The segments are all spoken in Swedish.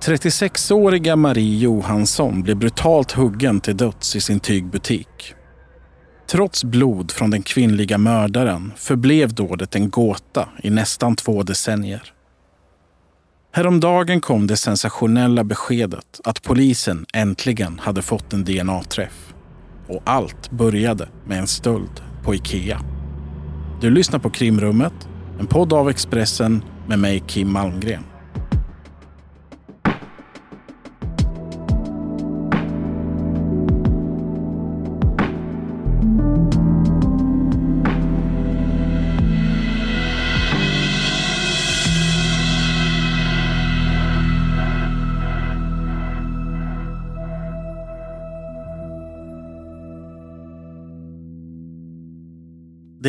36-åriga Marie Johansson blev brutalt huggen till döds i sin tygbutik. Trots blod från den kvinnliga mördaren förblev dådet en gåta i nästan två decennier. Häromdagen kom det sensationella beskedet att polisen äntligen hade fått en DNA-träff. Och allt började med en stöld på Ikea. Du lyssnar på Krimrummet, en podd av Expressen med mig Kim Malmgren.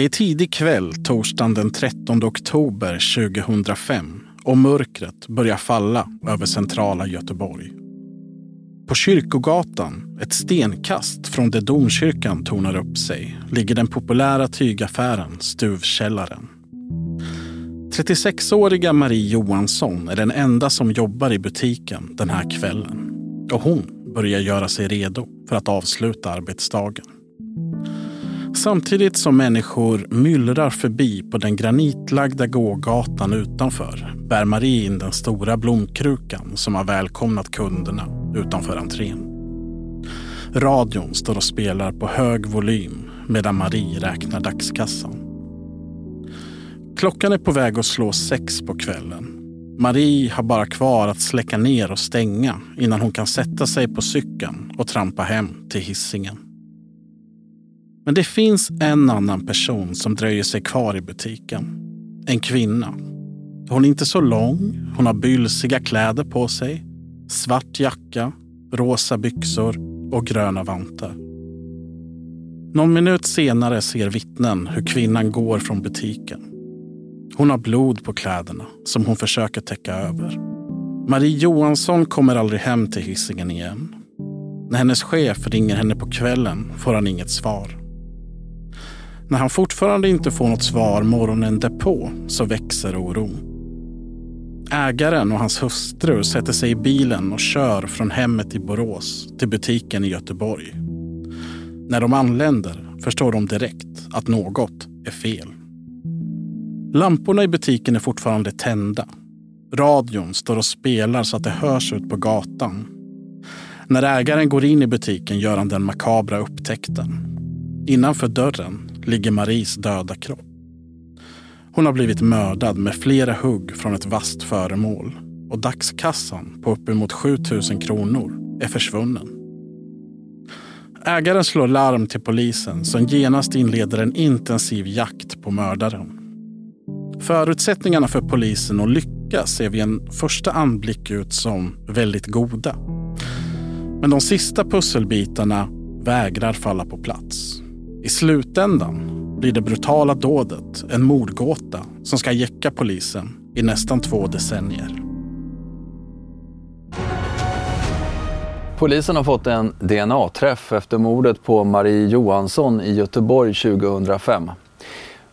Det är tidig kväll torsdagen den 13 oktober 2005 och mörkret börjar falla över centrala Göteborg. På Kyrkogatan, ett stenkast från där domkyrkan tornar upp sig, ligger den populära tygaffären Stuvkällaren. 36-åriga Marie Johansson är den enda som jobbar i butiken den här kvällen. Och hon börjar göra sig redo för att avsluta arbetsdagen. Samtidigt som människor myllrar förbi på den granitlagda gågatan utanför bär Marie in den stora blomkrukan som har välkomnat kunderna utanför entrén. Radion står och spelar på hög volym medan Marie räknar dagskassan. Klockan är på väg att slå sex på kvällen. Marie har bara kvar att släcka ner och stänga innan hon kan sätta sig på cykeln och trampa hem till hissingen. Men det finns en annan person som dröjer sig kvar i butiken. En kvinna. Hon är inte så lång, hon har bylsiga kläder på sig, svart jacka, rosa byxor och gröna vantar. Någon minut senare ser vittnen hur kvinnan går från butiken. Hon har blod på kläderna som hon försöker täcka över. Marie Johansson kommer aldrig hem till hissingen igen. När hennes chef ringer henne på kvällen får han inget svar. När han fortfarande inte får något svar morgonen därpå så växer oron. Ägaren och hans hustru sätter sig i bilen och kör från hemmet i Borås till butiken i Göteborg. När de anländer förstår de direkt att något är fel. Lamporna i butiken är fortfarande tända. Radion står och spelar så att det hörs ut på gatan. När ägaren går in i butiken gör han den makabra upptäckten. Innanför dörren ligger Maries döda kropp. Hon har blivit mördad med flera hugg från ett vasst föremål och dagskassan på uppemot 7000 kronor är försvunnen. Ägaren slår larm till polisen som genast inleder en intensiv jakt på mördaren. Förutsättningarna för polisen att lyckas ser vid en första anblick ut som väldigt goda. Men de sista pusselbitarna vägrar falla på plats. I slutändan blir det brutala dådet en mordgåta som ska jäcka polisen i nästan två decennier. Polisen har fått en DNA-träff efter mordet på Marie Johansson i Göteborg 2005.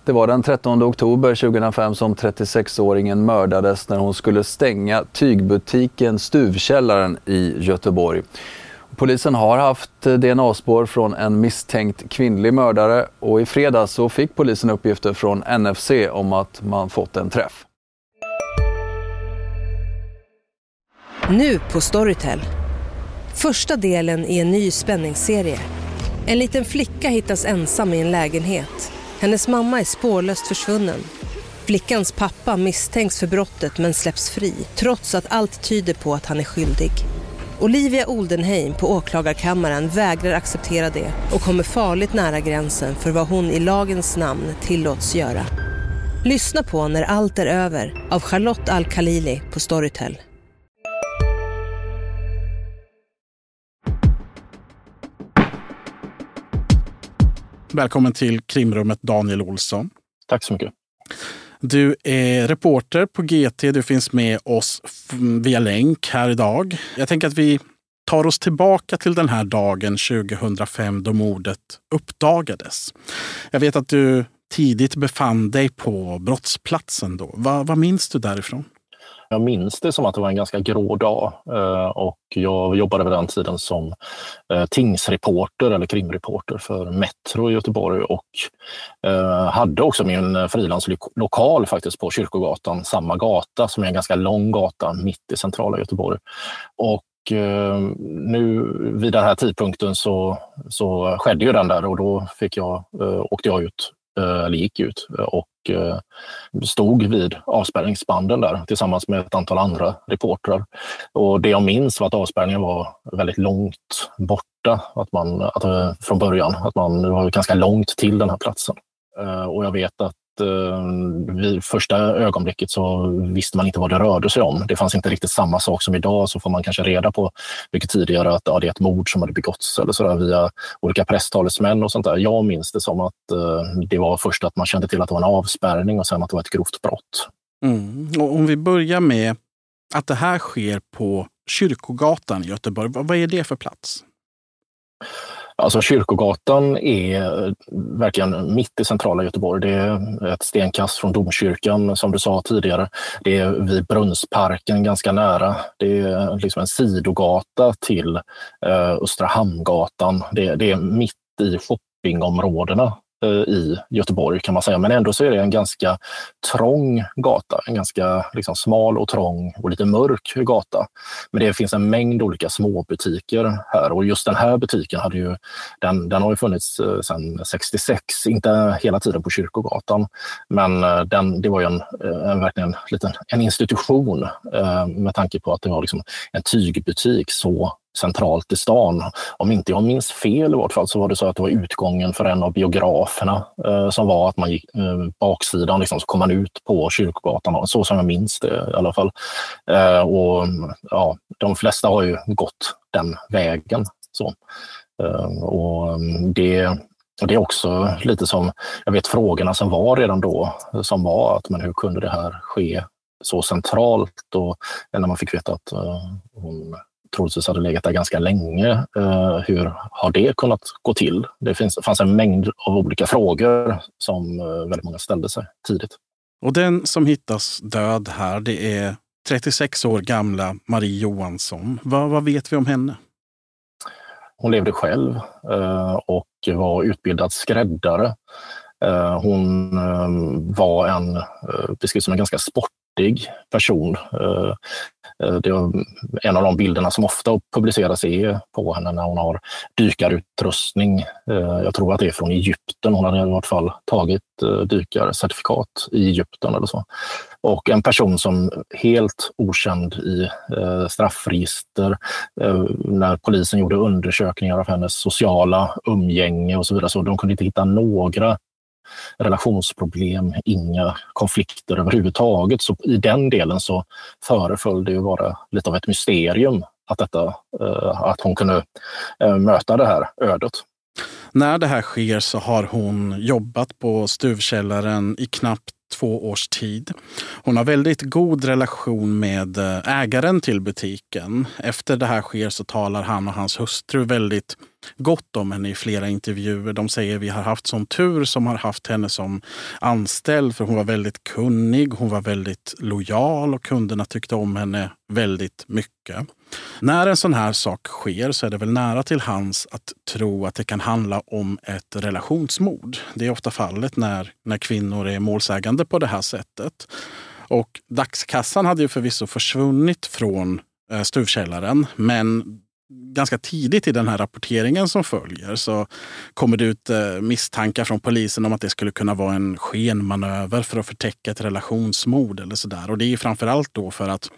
Det var den 13 oktober 2005 som 36-åringen mördades när hon skulle stänga tygbutiken Stuvkällaren i Göteborg. Polisen har haft eh, DNA-spår från en misstänkt kvinnlig mördare och i fredags så fick polisen uppgifter från NFC om att man fått en träff. Nu på Storytel. Första delen i en ny spänningsserie. En liten flicka hittas ensam i en lägenhet. Hennes mamma är spårlöst försvunnen. Flickans pappa misstänks för brottet men släpps fri trots att allt tyder på att han är skyldig. Olivia Oldenheim på åklagarkammaren vägrar acceptera det och kommer farligt nära gränsen för vad hon i lagens namn tillåts göra. Lyssna på När allt är över av Charlotte Al-Khalili på Storytel. Välkommen till krimrummet Daniel Olsson. Tack så mycket. Du är reporter på GT. Du finns med oss via länk här idag. Jag tänker att vi tar oss tillbaka till den här dagen 2005 då mordet uppdagades. Jag vet att du tidigt befann dig på brottsplatsen då. Vad, vad minns du därifrån? Jag minns det som att det var en ganska grå dag eh, och jag jobbade vid den tiden som eh, tingsreporter eller krimreporter för Metro i Göteborg och eh, hade också min frilanslokal faktiskt på Kyrkogatan, samma gata som är en ganska lång gata mitt i centrala Göteborg. Och nu vid den här tidpunkten så, så skedde ju den där och då fick jag, åkte jag ut eller gick ut och Eh, stod vid avspärrningsbanden där tillsammans med ett antal andra reportrar. Och det jag minns var att avspärrningen var väldigt långt borta att man, att, eh, från början. Att man det var ganska långt till den här platsen. Eh, och jag vet att eh, vid första ögonblicket så visste man inte vad det rörde sig om. Det fanns inte riktigt samma sak som idag, så får man kanske reda på mycket tidigare att ja, det är ett mord som hade begåtts eller så där, via olika presstalesmän och sånt där. Jag minns det som att eh, det var först att man kände till att det var en avspärrning och sen att det var ett grovt brott. Mm. Och om vi börjar med att det här sker på Kyrkogatan i Göteborg. Vad är det för plats? Alltså Kyrkogatan är eh, verkligen mitt i centrala Göteborg. Det är ett stenkast från domkyrkan som du sa tidigare. Det är vid Brunnsparken ganska nära. Det är eh, liksom en sidogata till eh, Östra Hamngatan. Det, det är mitt i shoppingområdena Eh, i Göteborg kan man säga. Men ändå så är det en ganska trång gata. En ganska liksom smal och trång och lite mörk gata. Men det finns en mängd olika småbutiker här och just den här butiken hade ju, den, den har ju funnits eh, sedan 66, inte hela tiden på Kyrkogatan. Men eh, den, det var ju en, en, verkligen liten, en institution med tanke på att det var liksom en tygbutik så centralt i stan. Om inte jag minns fel i vart fall så var det så att det var utgången för en av biograferna eh, som var att man gick eh, baksidan liksom, så kom man ut på Kyrkogatan, så som jag minns det i alla fall. Eh, och ja, De flesta har ju gått den vägen. Så. Eh, och mm, det, och det är också lite som, jag vet frågorna som var redan då, som var att men hur kunde det här ske så centralt? Och när man fick veta att uh, hon troligtvis hade legat där ganska länge. Eh, hur har det kunnat gå till? Det finns, fanns en mängd av olika frågor som eh, väldigt många ställde sig tidigt. Och den som hittas död här, det är 36 år gamla Marie Johansson. Vad, vad vet vi om henne? Hon levde själv eh, och var utbildad skräddare. Hon var en, beskrivs som en ganska sport artig person. Eh, eh, det är en av de bilderna som ofta publiceras är på henne när hon har dykarutrustning. Eh, jag tror att det är från Egypten. Hon hade i vart fall tagit dykarcertifikat i Egypten eller så. Och en person som helt okänd i straffregister. När polisen gjorde undersökningar av hennes sociala umgänge och så vidare, så de kunde inte hitta några relationsproblem, inga konflikter överhuvudtaget. Så i den delen så föreföll det ju vara lite av ett mysterium att, detta, eh, att hon kunde eh, möta det här ödet. När det här sker så har hon jobbat på stuvkällaren i knappt två års tid. Hon har väldigt god relation med eh, ägaren till butiken. Efter det här sker så talar han och hans hustru väldigt gott om henne i flera intervjuer. De säger vi har haft sån tur som har haft henne som anställd för hon var väldigt kunnig, hon var väldigt lojal och kunderna tyckte om henne väldigt mycket. När en sån här sak sker så är det väl nära till hans att tro att det kan handla om ett relationsmord. Det är ofta fallet när, när kvinnor är målsägande på det här sättet. Och dagskassan hade ju förvisso försvunnit från eh, stuvkällaren men ganska tidigt i den här rapporteringen som följer så kommer det ut eh, misstankar från polisen om att det skulle kunna vara en skenmanöver för att förtäcka ett relationsmord eller sådär. Och det är framförallt då för att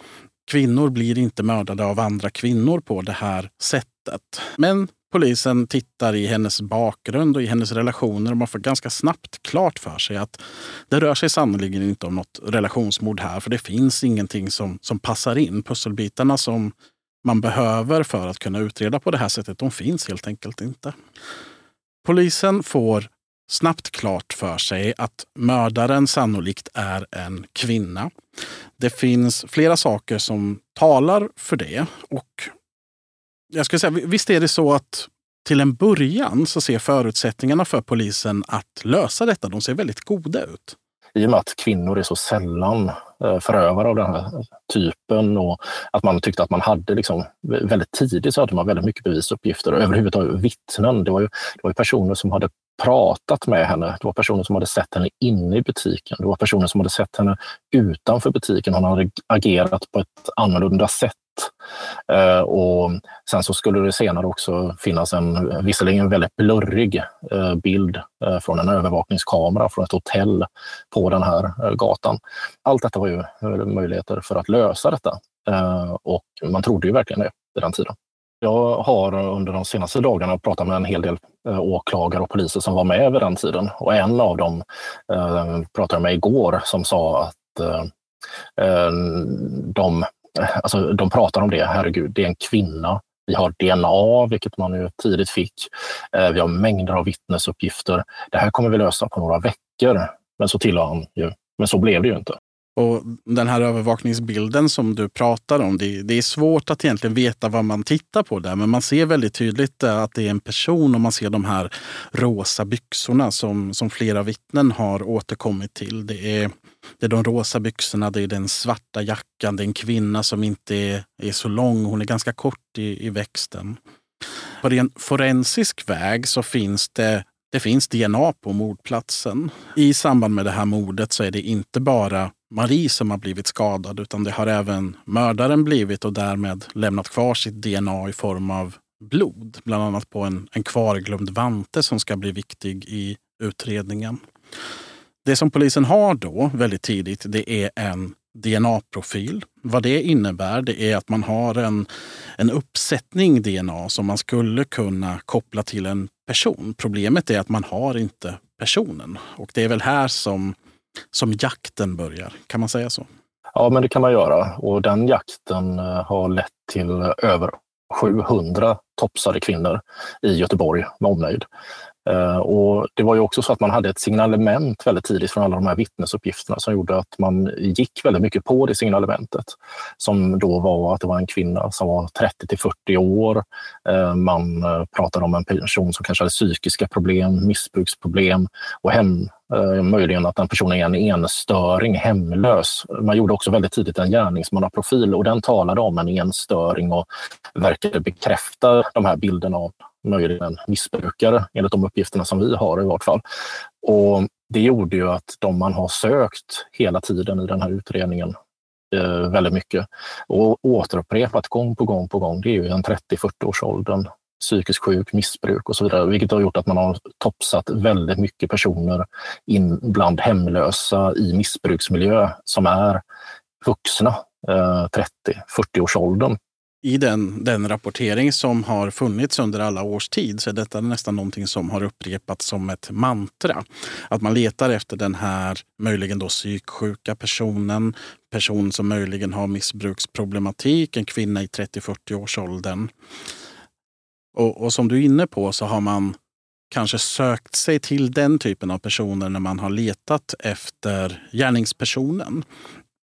kvinnor blir inte mördade av andra kvinnor på det här sättet. Men polisen tittar i hennes bakgrund och i hennes relationer och man får ganska snabbt klart för sig att det rör sig sannerligen inte om något relationsmord här. För det finns ingenting som, som passar in. Pusselbitarna som man behöver för att kunna utreda på det här sättet, de finns helt enkelt inte. Polisen får snabbt klart för sig att mördaren sannolikt är en kvinna. Det finns flera saker som talar för det. Och jag skulle säga, visst är det så att till en början så ser förutsättningarna för polisen att lösa detta, de ser väldigt goda ut. I och med att kvinnor är så sällan eh, förövare av den här typen och att man tyckte att man hade liksom, väldigt tidigt så hade man väldigt mycket bevisuppgifter. Överhuvudtaget vittnen. Det var, ju, det var ju personer som hade pratat med henne. Det var personer som hade sett henne inne i butiken. Det var personer som hade sett henne utanför butiken. Hon hade agerat på ett annorlunda sätt. Eh, och sen så skulle det senare också finnas en visserligen väldigt blurrig eh, bild eh, från en övervakningskamera från ett hotell på den här eh, gatan. Allt detta var ju eh, möjligheter för att lösa detta eh, och man trodde ju verkligen det vid den tiden. Jag har under de senaste dagarna pratat med en hel del eh, åklagare och poliser som var med vid den tiden och en av dem eh, pratade jag med igår som sa att eh, de alltså, de pratar om det, herregud, det är en kvinna. Vi har DNA, vilket man ju tidigt fick. Eh, vi har mängder av vittnesuppgifter. Det här kommer vi lösa på några veckor. Men så tillade han ju, men så blev det ju inte. Och Den här övervakningsbilden som du pratar om, det, det, är svårt att egentligen veta vad man tittar på där. Men man ser väldigt tydligt eh, att det är en person och man ser de här rosa byxorna som, som flera vittnen har återkommit till. Det är, det är de rosa byxorna, det är den svarta jackan, det är en kvinna som inte är, är så lång, hon är ganska kort i, i växten. På ren forensisk väg så finns det det finns DNA på mordplatsen. I samband med det här mordet så är det inte bara Marie som har blivit skadad utan det har även mördaren blivit och därmed lämnat kvar sitt DNA i form av blod. Bland annat på en, en kvarglömd vante som ska bli viktig i utredningen. Det som polisen har då väldigt tidigt det är en DNA-profil. Vad det innebär det är att man har en, en uppsättning DNA som man skulle kunna koppla till en person. Problemet är att man har inte personen. Och det är väl här som, som jakten börjar. Kan man säga så? Ja, men det kan man göra. Och den jakten eh, har lett till över 700 topsade kvinnor i Göteborg med omnejd. Eh, och det var ju också så att man hade ett signalement väldigt tidigt från alla de här vittnesuppgifterna som gjorde att man gick väldigt mycket på det signalementet. Som då var att det var en kvinna som var 30 till 40 år. Eh, man pratade om en person som kanske hade psykiska problem, missbruksproblem och hem, Eh, möjligen att den personen är en enstöring, hemlös. Man gjorde också väldigt tidigt en gärningsmannaprofil och den talade om en enstöring och verkade bekräfta de här bilderna av möjligen missbrukare enligt de uppgifterna som vi har i vart fall. Och det gjorde ju att de man har sökt hela tiden i den här utredningen eh, väldigt mycket och återupprepat gång på gång på gång, det är ju en 30-40-årsåldern psykisk psykiskt sjuk, missbruk och så vidare, vilket har gjort att man har topsat väldigt mycket personer in bland hemlösa i missbruksmiljö som är vuxna, eh, 30-40 års åldern i den, den rapportering som har funnits under alla års tid så är detta nästan någonting som har upprepats som ett mantra. Att man letar efter den här möjligen då psyksjuka personen, person som möjligen har missbruksproblematik, en kvinna i 30-40 års åldern. Och, och som du är inne på så har man kanske sökt sig till den typen av personer när man har letat efter gärningspersonen.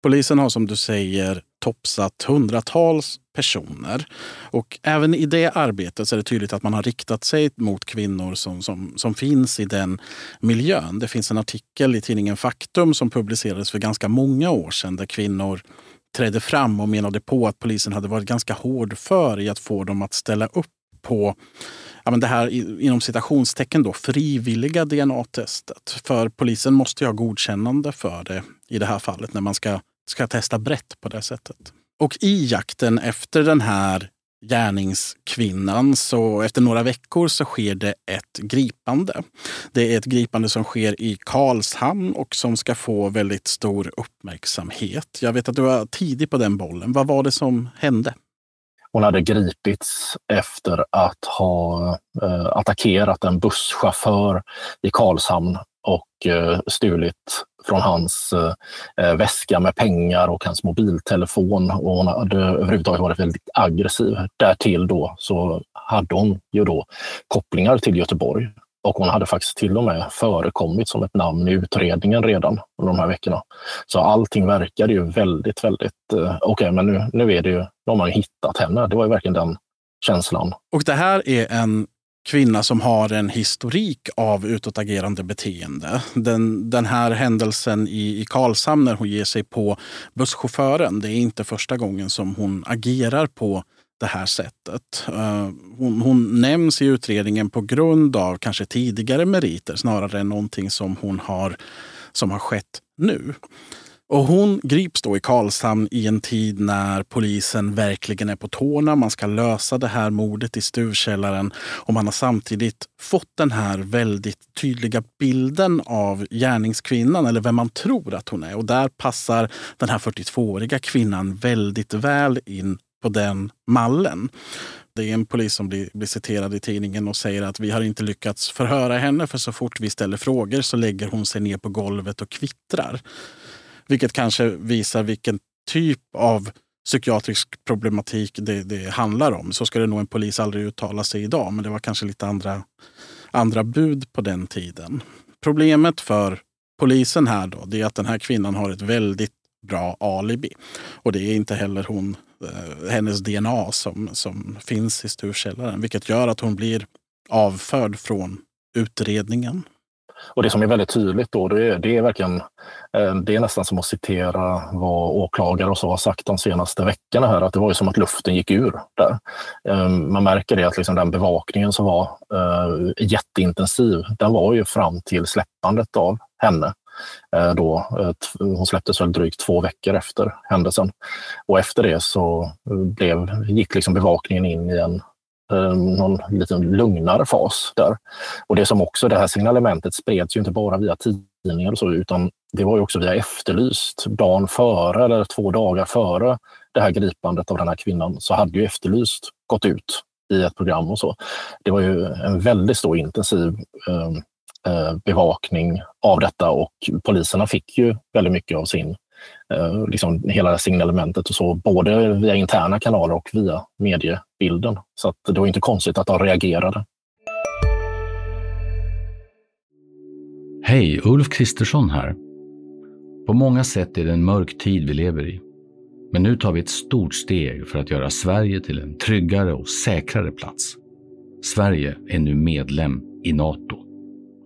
Polisen har som du säger topsat hundratals personer. Och även i det arbetet så är det tydligt att man har riktat sig mot kvinnor som, som, som finns i den miljön. Det finns en artikel i tidningen Faktum som publicerades för ganska många år sedan där kvinnor trädde fram och menade på att polisen hade varit ganska hård för i att få dem att ställa upp på ja, men det här inom citationstecken då, frivilliga DNA-testet. För polisen måste ju ha godkännande för det i det här fallet när man ska ska testa brett på det sättet. Och i jakten efter den här gärningskvinnan så efter några veckor så sker det ett gripande. Det är ett gripande som sker i Karlshamn och som ska få väldigt stor uppmärksamhet. Jag vet att du var tidig på den bollen. Vad var det som hände? Hon hade gripits efter att ha eh, attackerat en busschaufför i Karlshamn och eh, stulit från hans eh, eh, väska med pengar och hans mobiltelefon. Och hon hade överhuvudtaget varit väldigt aggressiv. Därtill då så hade hon ju då kopplingar till Göteborg och hon hade faktiskt till och med förekommit som ett namn i utredningen redan under de här veckorna. Så allting verkade ju väldigt, väldigt... Eh, Okej, okay, men nu, nu är det ju... Nu har man ju hittat henne. Det var ju verkligen den känslan. Och det här är en kvinna som har en historik av utåtagerande beteende. Den, den här händelsen i, i Karlshamn när hon ger sig på busschauffören, det är inte första gången som hon agerar på det här sättet. Eh, hon, hon, nämns i utredningen på grund av kanske tidigare meriter snarare än någonting som hon har som har skett nu. Och hon grips då i Karlshamn i en tid när polisen verkligen är på tårna. Man ska lösa det här mordet i stuvkällaren och man har samtidigt fått den här väldigt tydliga bilden av gärningskvinnan eller vem man tror att hon är. Och där passar den här 42-åriga kvinnan väldigt väl in på den mallen. Det är en polis som blir, blir citerad i tidningen och säger att vi har inte lyckats förhöra henne för så fort vi ställer frågor så lägger hon sig ner på golvet och kvittrar. Vilket kanske visar vilken typ av psykiatrisk problematik det, det handlar om. Så skulle nog en polis aldrig uttala sig idag, men det var kanske lite andra, andra bud på den tiden. Problemet för polisen här då, det är att den här kvinnan har ett väldigt bra alibi. Och det är inte heller hon, Eh, hennes DNA som, som finns i Sturkällaren, vilket gör att hon blir avförd från utredningen. Och det som är väldigt tydligt då, det är, det är verkligen, eh, det är nästan som att citera vad åklagare och så har sagt de senaste veckorna här, att det var ju som att luften gick ur där. Eh, man märker det att liksom den bevakningen som var jätteintensiv, den var ju fram till släppandet av henne. Eh, då, eh, hon släpptes väl drygt två veckor efter händelsen. Och efter det så eh, blev, gick liksom bevakningen in i en någon lite lugnare fas där. Och det som också, det här signalementet spreds ju inte bara via tidningar och så, utan det var ju också via Efterlyst. Dagen före eller två dagar före det här gripandet av den här kvinnan så hade ju Efterlyst gått ut i ett program och så. Det var ju en väldigt stor intensiv eh, Eh, bevakning av detta och poliserna fick ju väldigt mycket av sin eh, liksom hela signalementet och så, både via interna kanaler och via mediebilden. Så att det var inte konstigt att de reagerade. Hej, Ulf Kristersson här. På många sätt är det en mörk tid vi lever i. Men nu tar vi ett stort steg för att göra Sverige till en tryggare och säkrare plats. Sverige är nu medlem i Nato.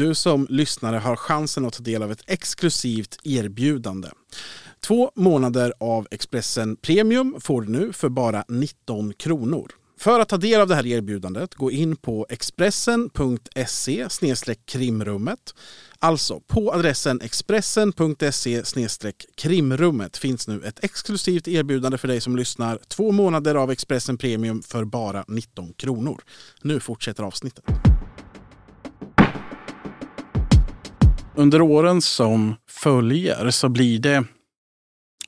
Du som lyssnare har chansen att ta del av ett exklusivt erbjudande. Två månader av Expressen Premium får du nu för bara 19 kronor. För att ta del av det här erbjudandet, gå in på expressen.se krimrummet. Alltså, på adressen expressen.se krimrummet finns nu ett exklusivt erbjudande för dig som lyssnar. Två månader av Expressen Premium för bara 19 kronor. Nu fortsätter avsnittet. Under åren som följer så blir det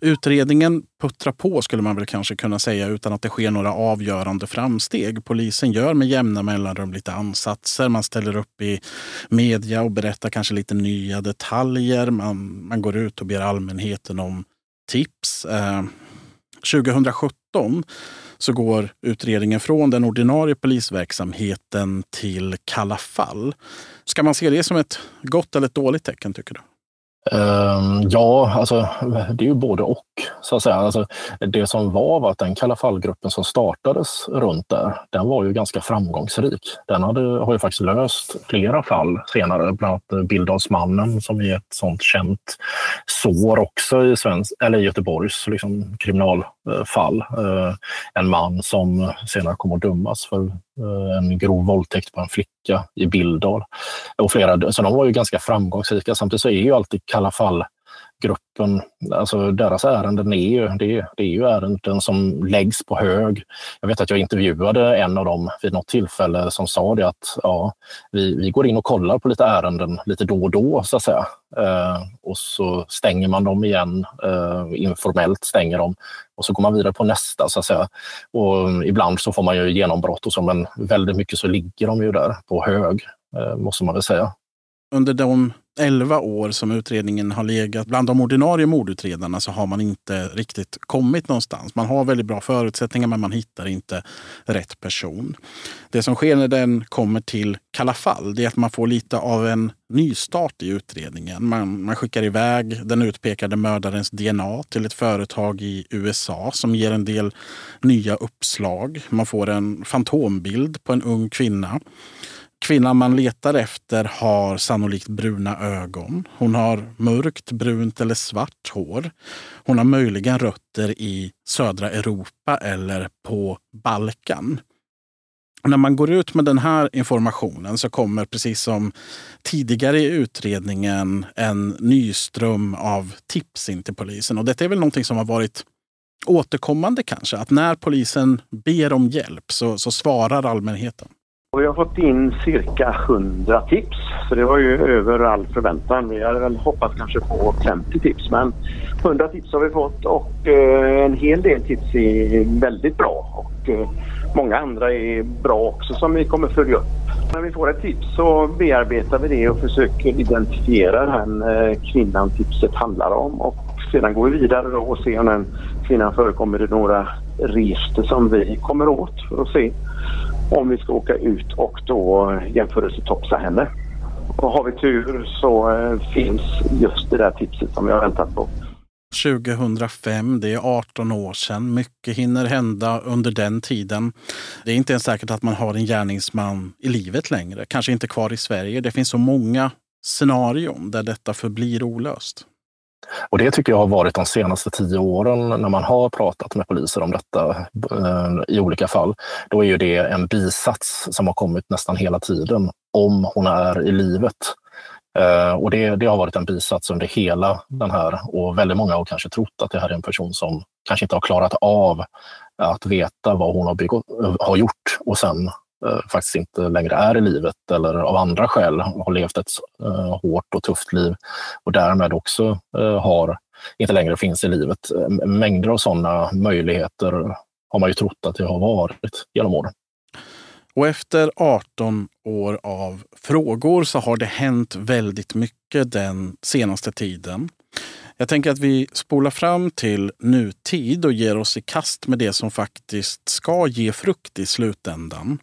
Utredningen puttrar på skulle man väl kanske kunna säga utan att det sker några avgörande framsteg. Polisen gör med jämna mellanrum lite ansatser. Man ställer upp i media och berättar kanske lite nya detaljer. Man, man går ut och ber allmänheten om tips. Eh, 2017 så går utredningen från den ordinarie polisverksamheten till Kalla fall. Ska man se det som ett gott eller ett dåligt tecken tycker du? Um, ja, alltså, det är ju både och. så att säga. Alltså, det som var var att den Kalla fallgruppen som startades runt där, den var ju ganska framgångsrik. Den hade, har ju faktiskt löst flera fall senare, bland annat eh, Bildalsmannen som är ett sånt känt sår också i, svensk, eller i Göteborgs liksom, kriminalfall. Eh, uh, eh, en man som senare kom att dömas för en grov våldtäkt på en flicka i Bildal. Och flera, så de var ju ganska framgångsrika. Samtidigt så är ju alltid Kalla fall gruppen, alltså deras ärenden är ju, det, det är ju ärenden som läggs på hög. Jag vet att jag intervjuade en av dem vid något tillfälle som sa det att ja, vi, vi går in och kollar på lite ärenden lite då och då så att säga. Eh, och så stänger man dem igen, eh, informellt stänger dem och så går man vidare på nästa så att säga. Och ibland så får man ju genombrott och så men väldigt mycket så ligger de ju där på hög, Eh, måste man väl säga. Under de 11 år som utredningen har legat bland de ordinarie mordutredarna så har man inte riktigt kommit någonstans. Man har väldigt bra förutsättningar men man hittar inte rätt person. Det som sker när den kommer till Kalla fall det är att man får lite av en nystart i utredningen. Man, man skickar iväg den utpekade mördarens DNA till ett företag i USA som ger en del nya uppslag. Man får en fantombild på en ung kvinna Kvinnan man letar efter har sannolikt bruna ögon. Hon har mörkt, brunt eller svart hår. Hon har möjligen rötter i södra Europa eller på Balkan. När man går ut med den här informationen så kommer, precis som tidigare i utredningen, en ny ström av tips in till polisen. Och detta är väl någonting som har varit återkommande kanske. Att när polisen ber om hjälp så, så svarar allmänheten. Vi har fått in cirka 100 tips, så det var ju över all förväntan. Vi hade väl hoppats kanske på 50 tips, men 100 tips har vi fått och eh, en hel del tips är väldigt bra och eh, många andra är bra också som vi kommer följa upp. När vi får ett tips så bearbetar vi det och försöker identifiera den eh, kvinnan tipset handlar om och sedan går vi vidare och ser om den kvinnan förekommer i några register som vi kommer åt för att se om vi ska åka ut och då jämförelsetopsa henne. Och har vi tur så eh, finns just det där tipset som vi har väntat på. 2005, det är 18 år sedan. Mycket hinner hända under den tiden. Det är inte ens säkert att man har en gärningsman i livet längre. Kanske inte kvar i Sverige. Det finns så många scenarion där detta förblir olöst. Och det tycker jag har varit de senaste tio åren när man har pratat med poliser om detta eh, i olika fall. Då är ju det en bisats som har kommit nästan hela tiden om hon är i livet. Eh, och det, det har varit en bisats under hela den här och väldigt många har kanske trott att det här är en person som kanske inte har klarat av att veta vad hon har, begått, har gjort och sen Eh, faktiskt inte längre är i livet eller av andra skäl har levt ett eh, hårt och tufft liv och därmed också eh, har, inte längre finns i livet. Mängder av sådana möjligheter har man ju trott att det har varit genom åren. Och efter 18 år av frågor så har det hänt väldigt mycket den senaste tiden. Jag tänker att vi spolar fram till nutid och ger oss i kast med det som faktiskt ska ge frukt i slutändan.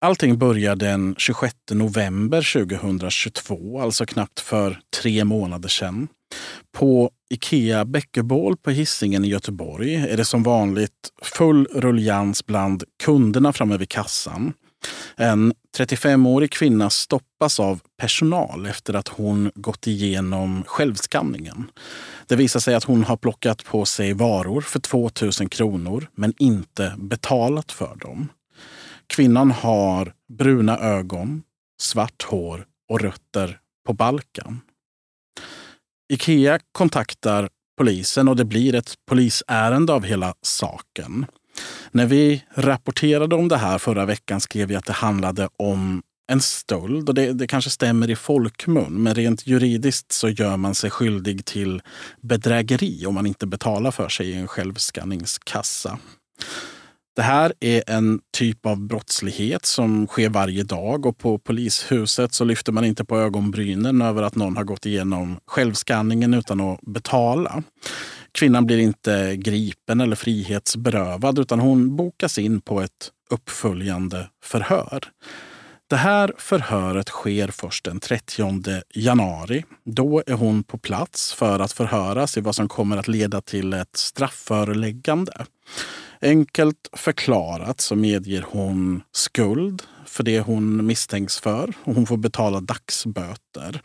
Allting börjar den 26 november 2022, alltså knappt för tre månader sedan. På Ikea Bäckebål på Hisingen i Göteborg är det som vanligt full rullians bland kunderna framme vid kassan. En 35-årig kvinna stoppas av personal efter att hon gått igenom självskanningen. Det visar sig att hon har plockat på sig varor för 2000 kronor men inte betalat för dem. Kvinnan har bruna ögon, svart hår och rötter på Balkan. Ikea kontaktar polisen och det blir ett polisärende av hela saken. När vi rapporterade om det här förra veckan skrev vi att det handlade om en stöld. Och det, det kanske stämmer i folkmun, men rent juridiskt så gör man sig skyldig till bedrägeri om man inte betalar för sig i en självskanningskassa. Det här är en typ av brottslighet som sker varje dag och på polishuset så lyfter man inte på ögonbrynen över att någon har gått igenom självskanningen utan att betala. Kvinnan blir inte gripen eller frihetsberövad utan hon bokas in på ett uppföljande förhör. Det här förhöret sker först den 30 januari. Då är hon på plats för att förhöras i vad som kommer att leda till ett straffföreläggande. Enkelt förklarat så medger hon skuld för det hon misstänks för och hon får betala dagsböter.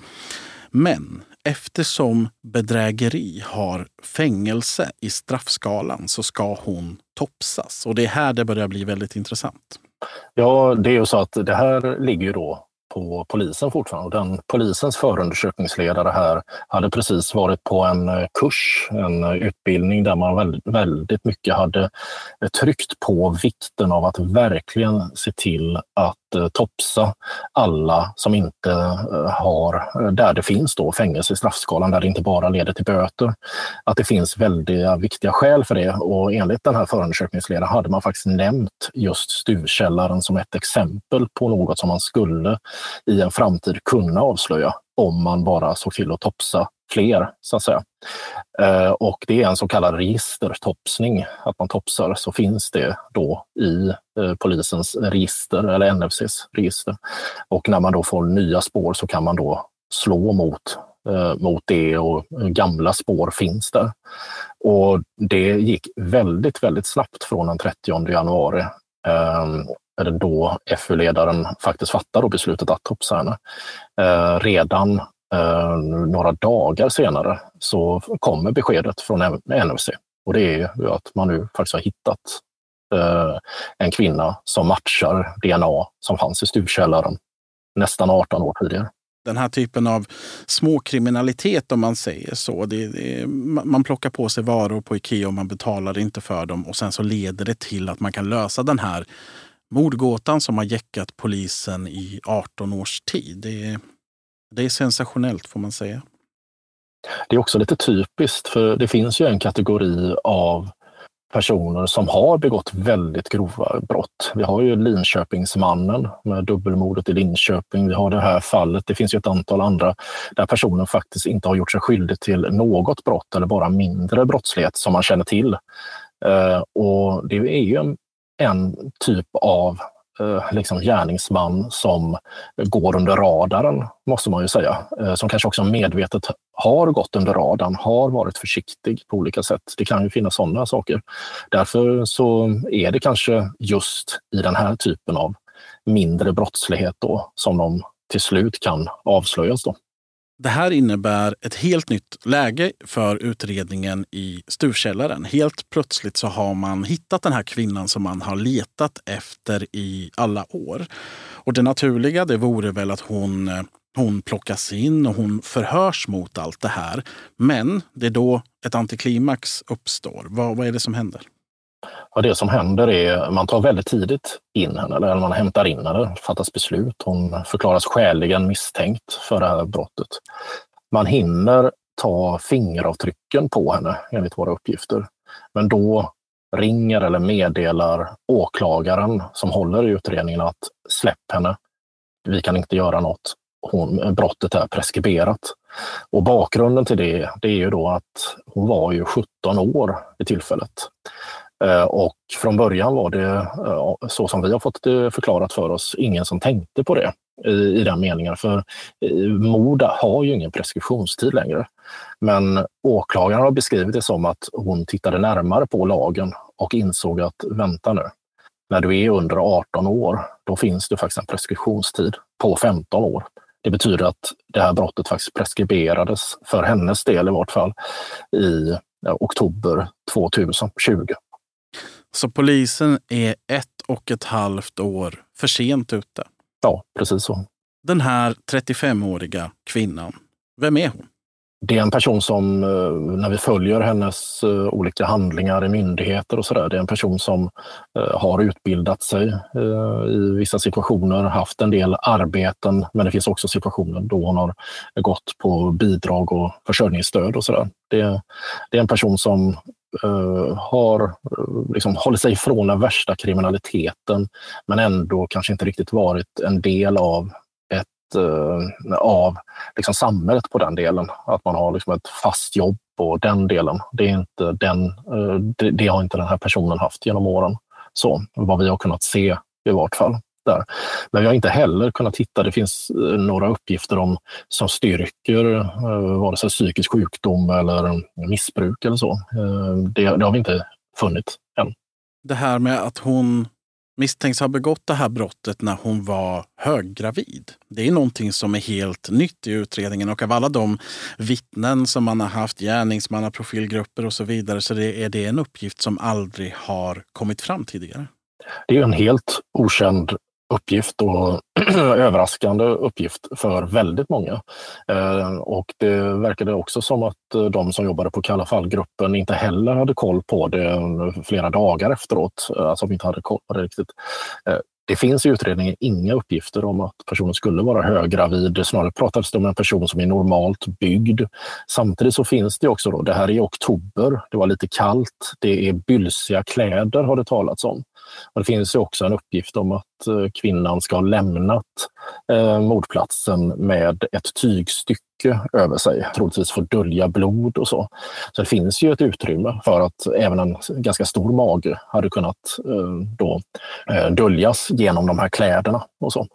Men eftersom bedrägeri har fängelse i straffskalan så ska hon topsas. Och det är här det börjar bli väldigt intressant. Ja, det är ju så att det här ligger ju då på polisen fortfarande. Den polisens förundersökningsledare här hade precis varit på en eh, kurs, en eh, utbildning där man väldigt, väldigt mycket hade eh, tryckt på vikten av att verkligen se till att topsa alla som inte eh, har, eh, där det finns då fängelse i straffskalan, där det inte bara leder till böter. Att det finns väldigt viktiga skäl för det och enligt den här förundersökningsledaren hade man faktiskt nämnt just stuvkällaren som ett exempel på något som man skulle i en framtid kunna avslöja om man bara såg till att topsa fler, så att säga. Eh, och det är en så kallad registertopsning, att man topsar, så finns det då i eh, polisens register, eller NFCs register. Och när man då får nya spår så kan man då slå mot eh, mot det och gamla spår finns där. Och det gick väldigt, väldigt snabbt från den 30 januari eh, då FU-ledaren faktiskt fattar beslutet att topsa henne. Eh, redan Eh, några dagar senare så kommer beskedet från NFC och det är ju att man nu faktiskt har hittat eh, en kvinna som matchar DNA som fanns i stuvkällaren nästan 18 år tidigare den här typen av småkriminalitet om man säger så. Det, det, man plockar på sig varor på Ikea och man betalar inte för dem och sen så leder det till att man kan lösa den här mordgåtan som har jäckat polisen i 18 års tid. Det, det är sensationellt får man säga. Det är också lite typiskt för det finns ju en kategori av personer som har begått väldigt grova brott. Vi har ju Linköpingsmannen med dubbelmordet i Linköping. Vi har det här fallet. Det finns ju ett antal andra där personen faktiskt inte har gjort sig skyldig till något brott eller bara mindre brottslighet som man känner till. Eh, och det är ju en typ av Eh, liksom gärningsman som går under radarn, måste man ju säga. Eh, som kanske också medvetet har gått under radarn, har varit försiktig på olika sätt. Det kan ju finnas sådana saker. Därför så är det kanske just i den här typen av mindre brottslighet då som de till slut kan avslöjas. Då. Det här innebär ett helt nytt läge för utredningen i Stuvkällaren. Helt plötsligt så har man hittat den här kvinnan som man har letat efter i alla år. Och det naturliga det vore väl att hon, hon plockas in och hon förhörs mot allt det här. Men det är då ett antiklimax uppstår. Vad, vad är det som händer? Ja, det som händer är att man tar väldigt tidigt in henne, eller man hämtar in henne, fattas beslut. Hon förklaras skäligen misstänkt för det här brottet. Man hinner ta fingeravtrycken på henne enligt våra uppgifter. Men då ringer eller meddelar åklagaren som håller i utredningen att släpp henne. Vi kan inte göra något. Hon, brottet är preskriberat. Och bakgrunden till det, det är ju då att hon var ju 17 år vid tillfället. Eh, och från början var det, eh, så som vi har fått det förklarat för oss, ingen som tänkte på det i, i den meningen. För mord har ju ingen preskriptionstid längre. Men åklagaren har beskrivit det som att hon tittade närmare på lagen och insåg att vänta nu, när du är under 18 år, då finns det faktiskt en preskriptionstid på 15 år. Det betyder att det här brottet faktiskt preskriberades, för hennes del i vart fall, i oktober 2020. Så polisen är ett och ett halvt år för sent ute. Ja, precis så. Den här 35-åriga kvinnan, vem är hon? Det är en person som, eh, när vi följer hennes eh, olika handlingar i myndigheter och sådär, det är en person som eh, har utbildat sig i vissa situationer, haft en del arbeten, men det finns också situationer då hon har gått på bidrag och försörjningsstöd och sådär. Det, det är en person som Eh, har eh, liksom hållit sig ifrån den värsta kriminaliteten men ändå kanske inte riktigt varit en del av ett, eh, av liksom samhället på den delen. Att man har liksom ett fast jobb på den delen. Det, är inte den, det har inte den här personen haft genom åren. Så vad vi har kunnat se i vart fall där. Men vi har inte heller kunnat hitta, det finns eh, några uppgifter om som styrker eh, vare sig psykisk sjukdom eller missbruk eller så. Eh, det, det har vi inte funnit än. Det här med att hon misstänks ha begått det här brottet när hon var höggravid. Det är någonting som är helt nytt i utredningen och av alla de vittnen som man har haft, gärningsmannaprofilgrupper och så vidare, så det är det en uppgift som aldrig har kommit fram tidigare. Det är en helt okänd uppgift och överraskande uppgift för väldigt många. Eh, och det verkade också som att eh, de som jobbade på Kalla fall-gruppen inte heller hade koll på det eh, flera dagar efteråt. Eh, alltså de inte hade koll på det riktigt. Det finns i utredningen inga uppgifter om att personen skulle vara höggravid. Snarare pratades det om en person som är normalt byggd. Samtidigt så finns det också, då, det här är i oktober, det var lite kallt, det är bylsiga kläder har det talats om. Och det finns också en uppgift om att eh, kvinnan ska ha lämnat eh, mordplatsen med ett tygstycke över sig, troligtvis för att dölja blod och så. Så det finns ju ett utrymme för att även en ganska stor mage hade kunnat eh, då, eh, döljas genom de här kläderna och så.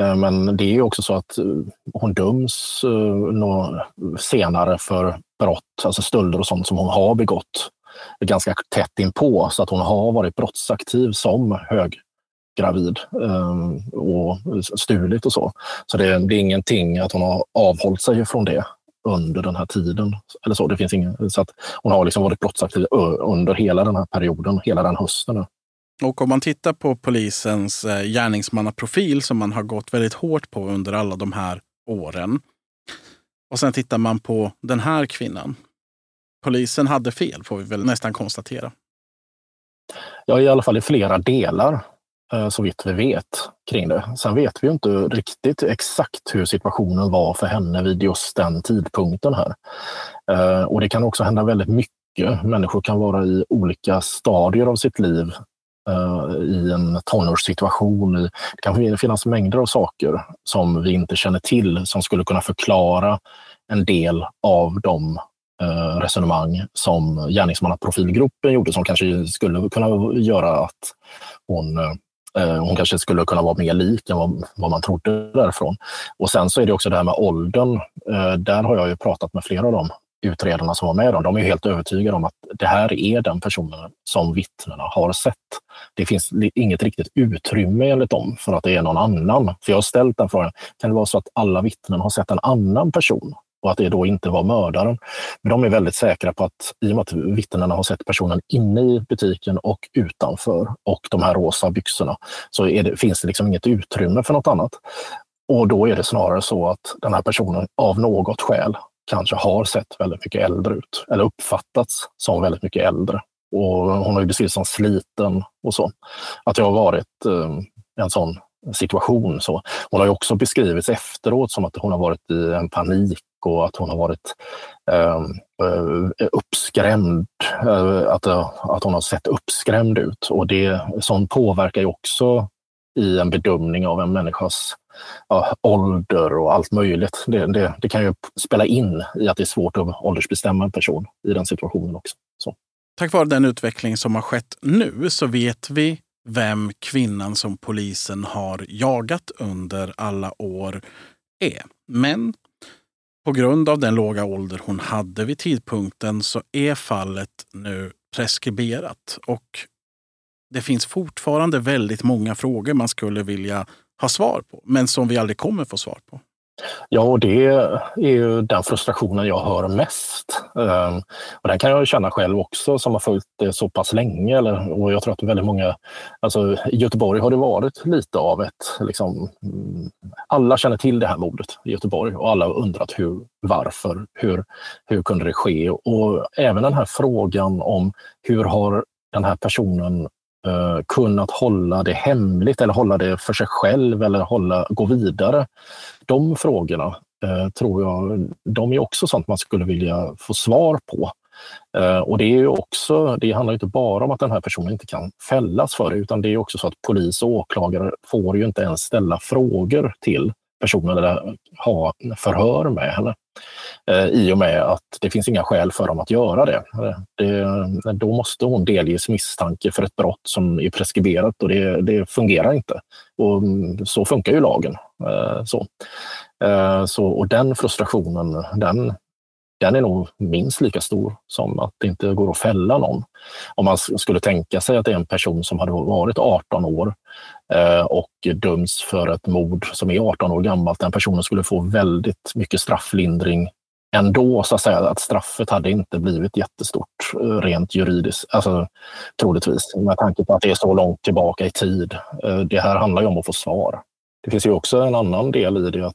Eh, men det är också så att eh, hon döms eh, senare för brott, alltså stölder och sånt som hon har begått ganska tätt inpå så att hon har varit brottsaktiv som hög eh, och stulit och så. Så det, det, är ingenting att hon har avhållit sig från det under den här tiden. Eller så, det finns ingen, så att hon har liksom varit brottsaktiv under hela den här perioden, hela den hösten. Och om man tittar på polisens eh, gärningsmannaprofil som man har gått väldigt hårt på under alla de här åren. Och sen tittar man på den här kvinnan polisen hade fel, får vi väl nästan konstatera. Ja, i alla fall i flera delar, Eh, så vitt vi vet kring det. Sen vet vi inte riktigt exakt hur situationen var för henne vid just den tidpunkten här. Eh, och det kan också hända väldigt mycket. Människor kan vara i olika stadier av sitt liv eh, i en tonårssituation. Det kan finnas mängder av saker som vi inte känner till som skulle kunna förklara en del av de resonemang som gärningsmannaprofilgruppen gjorde som kanske skulle kunna göra att hon Eh, hon kanske skulle kunna vara mer lik än vad, vad, man trodde därifrån. Och sen så är det också det här med åldern. Eh, där har jag ju pratat med flera av de utredarna som var med. Dem. De är helt övertygade om att det här är den personen som vittnena har sett. Det finns inget riktigt utrymme enligt dem för att det är någon annan. För jag har ställt den frågan, kan det vara så att alla vittnen har sett en annan person och att det då inte var mördaren. Men de är väldigt säkra på att i och med att vittnena har sett personen inne i butiken och utanför och de här rosa byxorna så det, finns det liksom inget utrymme för något annat. Och då är det snarare så att den här personen av något skäl kanske har sett väldigt mycket äldre ut eller uppfattats som väldigt mycket äldre. Och hon har ju beskrivits som sliten och så. Att det har varit eh, en sån situation. Så. Hon har ju också beskrivits efteråt som att hon har varit i en panik och att hon har varit ehm, eh, uppskrämd. Eh, att, eh, att hon har sett uppskrämd ut. Och det som påverkar ju också i en bedömning av en människas ja, ålder och allt möjligt. Det, det, det, kan ju spela in i att det är svårt att åldersbestämma en person i den situationen också. Så. Tack vare den utveckling som har skett nu så vet vi vem kvinnan som polisen har jagat under alla år är. Men på grund av den låga ålder hon hade vid tidpunkten så är fallet nu preskriberat. Och det finns fortfarande väldigt många frågor man skulle vilja ha svar på, men som vi aldrig kommer få svar på. Ja, och det är ju den frustrationen jag hör mest. Ehm, och den kan jag känna själv också som har följt det så pass länge. Eller, och jag tror att väldigt många, alltså i Göteborg har det varit lite av ett, liksom, mm, alla känner till det här mordet i Göteborg och alla har undrat hur, varför, hur, hur kunde det ske? Och även den här frågan om hur har den här personen eh, kunnat hålla det hemligt eller hålla det för sig själv eller hålla, gå vidare de frågorna eh, tror jag, de är också sånt man skulle vilja få svar på. Eh, och det är ju också, det handlar inte bara om att den här personen inte kan fällas för det, utan det är också så att polis och åklagare får ju inte ens ställa frågor till personen eller ha förhör med henne. Eh, I och med att det finns inga skäl för dem att göra det. Eh, det eh, då måste hon delges misstanke för ett brott som är preskriberat och det, det fungerar inte. Och mm, så funkar ju lagen. Så. Så, och den frustrationen, den, den är nog minst lika stor som att det inte går att fälla någon. Om man skulle tänka sig att det är en person som hade varit 18 år eh, och döms för ett mord som är 18 år gammalt. Den personen skulle få väldigt mycket strafflindring ändå så att säga att straffet hade inte blivit jättestort eh, rent juridiskt, alltså troligtvis med tanke på att det är så långt tillbaka i tid. Eh, det här handlar ju om att få svar. Det finns ju också en annan del i det att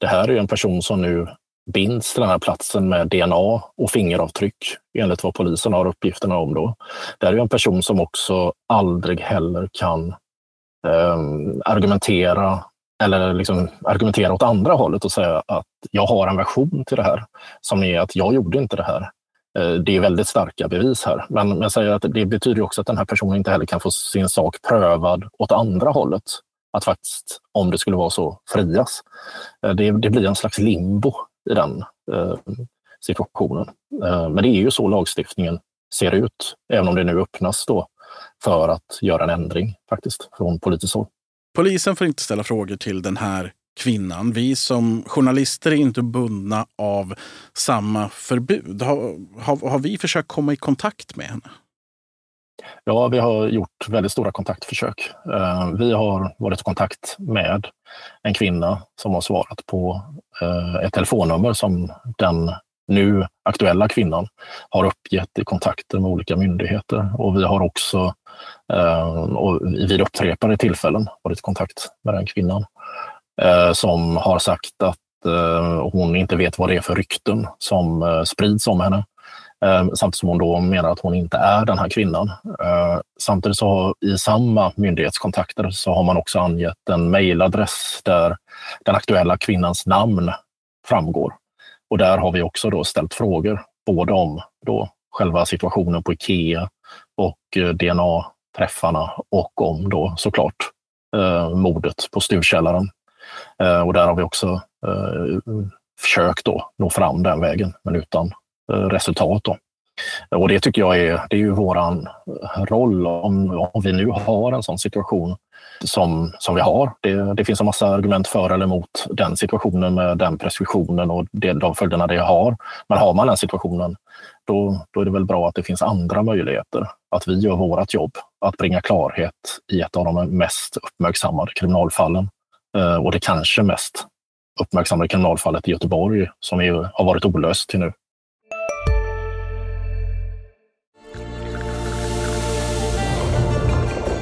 det här är en person som nu binds till den här platsen med DNA och fingeravtryck enligt vad polisen har uppgifterna om. Då. Det här är en person som också aldrig heller kan eh, argumentera eller liksom argumentera åt andra hållet och säga att jag har en version till det här som är att jag gjorde inte det här. Eh, det är väldigt starka bevis här. Men jag säger att det betyder också att den här personen inte heller kan få sin sak prövad åt andra hållet. Att faktiskt, om det skulle vara så, frias. Eh, det, det blir en slags limbo i den eh, situationen. Eh, men det är ju så lagstiftningen ser ut, även om det nu öppnas då för att göra en ändring faktiskt från politiskt håll. Polisen får inte ställa frågor till den här kvinnan. Vi som journalister är inte bundna av samma förbud. Har, har, har, vi försökt komma i kontakt med henne? Ja, vi har gjort väldigt stora kontaktförsök. Eh, vi har varit i kontakt med en kvinna som har svarat på eh, ett telefonnummer som den nu aktuella kvinnan har uppgett i kontakter med olika myndigheter. Och vi har också eh, och vid upprepade tillfällen varit i kontakt med den kvinnan som har sagt att hon inte vet vad det är för rykten som sprids om henne. Ehm, samtidigt som hon då menar att hon inte är den här kvinnan. Ehm, samtidigt så har i samma myndighetskontakter så har man också angett en mejladress där den aktuella kvinnans namn framgår. Och där har vi också då ställt frågor, både om då själva situationen på Ikea och eh, DNA-träffarna och om då såklart eh, mordet på Stuvkällaren. Eh, och där har vi också eh, försökt då nå fram den vägen, men utan resultat. Då. Och det tycker jag är, det är ju våran roll om, om vi nu har en sån situation som, som vi har. Det, det finns en massa argument för eller emot den situationen med den preskriptionen och det, de följderna det har. Men har man den situationen, då, då är det väl bra att det finns andra möjligheter. Att vi gör vårt jobb, att bringa klarhet i ett av de mest uppmärksammade kriminalfallen. Eh, och det kanske mest uppmärksammade kriminalfallet i Göteborg som är, har varit olöst till nu.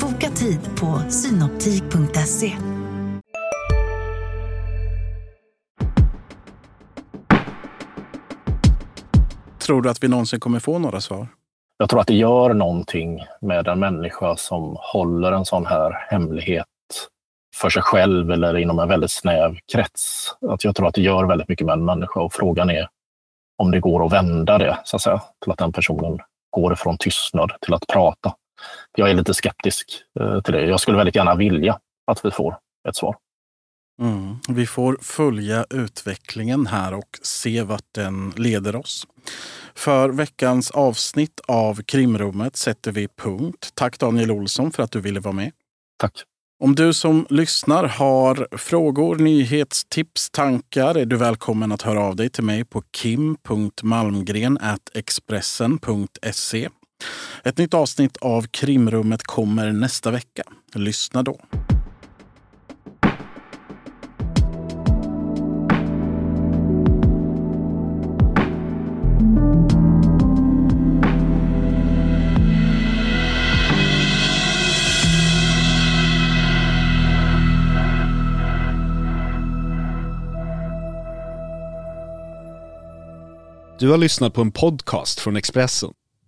Boka tid på synoptik.se. Tror du att vi någonsin kommer få några svar? Jag tror att det gör någonting med en människa som håller en sån här hemlighet för sig själv eller inom en väldigt snäv krets. Att jag tror att det gör väldigt mycket med en människa och frågan är om det går att vända det så att säga, till att den personen går från tystnad till att prata jag är lite skeptisk eh, till det. Jag skulle väldigt gärna vilja att vi får ett svar. Mm. Vi får följa utvecklingen här och se vart den leder oss. För veckans avsnitt av Krimrummet sätter vi punkt. Tack Daniel Olsson för att du ville vara med. Tack. Om du som lyssnar har frågor, nyhetstips, tankar är du välkommen att höra av dig till mig på kim.malmgren.expressen.se. Ett nytt avsnitt av Krimrummet kommer nästa vecka. Lyssna då. Du har lyssnat på en podcast från Expressen.